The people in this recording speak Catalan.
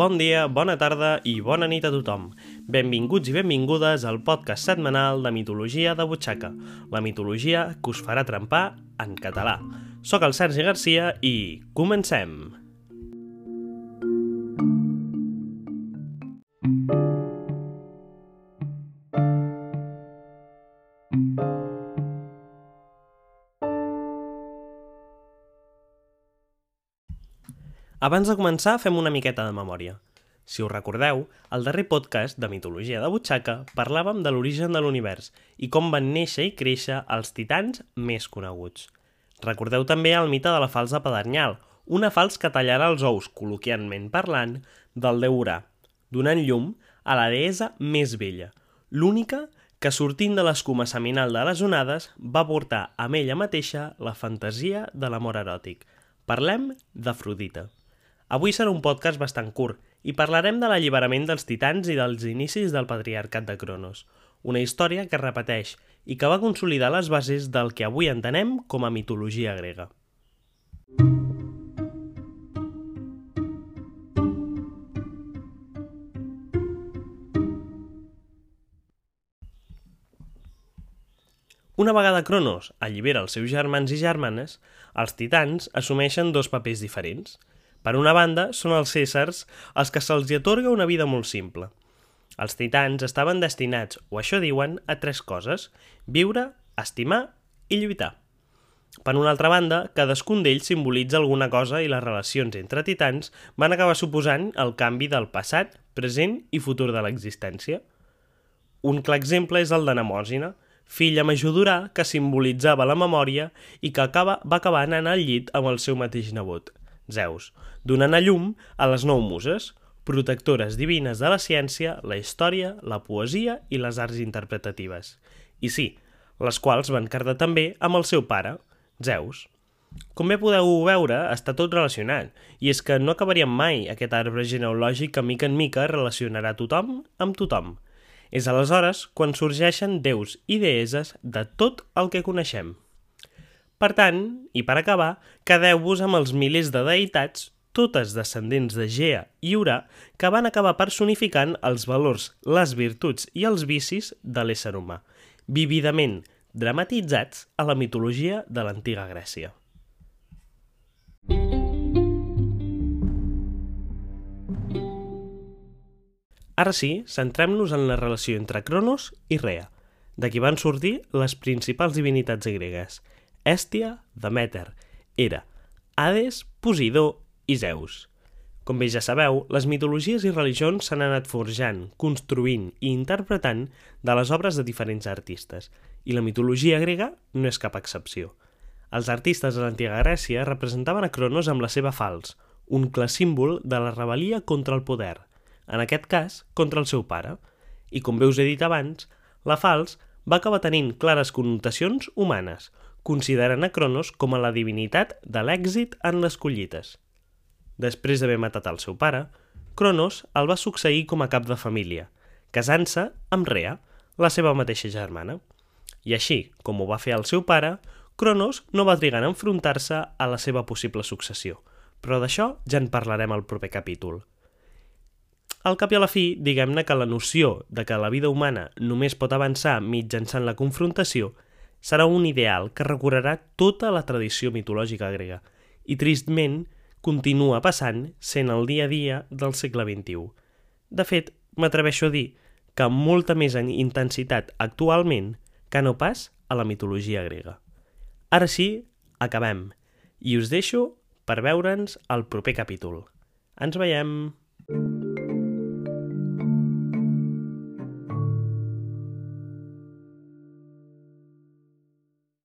Bon dia, bona tarda i bona nit a tothom. Benvinguts i benvingudes al podcast setmanal de mitologia de butxaca, la mitologia que us farà trempar en català. Soc el Sergi Garcia i comencem! Abans de començar, fem una miqueta de memòria. Si us recordeu, al darrer podcast de Mitologia de Butxaca parlàvem de l'origen de l'univers i com van néixer i créixer els titans més coneguts. Recordeu també el mite de la falsa pedanyal, una fals que tallarà els ous, col·loquialment parlant, del déu Urà, donant llum a la deessa més vella, l'única que sortint de l'escuma seminal de les onades va portar amb ella mateixa la fantasia de l'amor eròtic. Parlem d'Afrodita. Avui serà un podcast bastant curt i parlarem de l'alliberament dels titans i dels inicis del patriarcat de Cronos, una història que es repeteix i que va consolidar les bases del que avui entenem com a mitologia grega. Una vegada Cronos allibera els seus germans i germanes, els titans assumeixen dos papers diferents – per una banda, són els cèsars els que se'ls atorga una vida molt simple. Els titans estaven destinats, o això diuen, a tres coses, viure, estimar i lluitar. Per una altra banda, cadascun d'ells simbolitza alguna cosa i les relacions entre titans van acabar suposant el canvi del passat, present i futur de l'existència. Un clar exemple és el de Nemòsina, filla majordurà que simbolitzava la memòria i que acaba, va acabar anant al llit amb el seu mateix nebot, Zeus, donant a llum a les nou muses, protectores divines de la ciència, la història, la poesia i les arts interpretatives. I sí, les quals van cardar també amb el seu pare, Zeus. Com bé podeu veure, està tot relacionat, i és que no acabaríem mai aquest arbre genealògic que mica en mica relacionarà tothom amb tothom. És aleshores quan sorgeixen déus i deeses de tot el que coneixem. Per tant, i per acabar, quedeu-vos amb els milers de deïtats, totes descendents de Gea i Urà, que van acabar personificant els valors, les virtuts i els vicis de l'ésser humà, vividament dramatitzats a la mitologia de l'antiga Grècia. Ara sí, centrem-nos en la relació entre Cronos i Rea, de qui van sortir les principals divinitats gregues – Èstia, Demeter, Hera, Hades, Posidó i Zeus. Com bé ja sabeu, les mitologies i religions s'han anat forjant, construint i interpretant de les obres de diferents artistes, i la mitologia grega no és cap excepció. Els artistes de l'antiga Grècia representaven a Cronos amb la seva fals, un clar símbol de la rebel·lia contra el poder, en aquest cas contra el seu pare, i com bé us he dit abans, la fals va acabar tenint clares connotacions humanes, considerant a Cronos com a la divinitat de l'èxit en les collites. Després d'haver matat el seu pare, Cronos el va succeir com a cap de família, casant-se amb Rea, la seva mateixa germana. I així, com ho va fer el seu pare, Cronos no va trigar en enfrontar-se a la seva possible successió, però d'això ja en parlarem al proper capítol. Al cap i a la fi, diguem-ne que la noció de que la vida humana només pot avançar mitjançant la confrontació serà un ideal que recorrerà tota la tradició mitològica grega i tristment continua passant sent el dia a dia del segle XXI. De fet, m'atreveixo a dir que amb molta més intensitat actualment que no pas a la mitologia grega. Ara sí, acabem, i us deixo per veure'ns al proper capítol. Ens veiem! thank you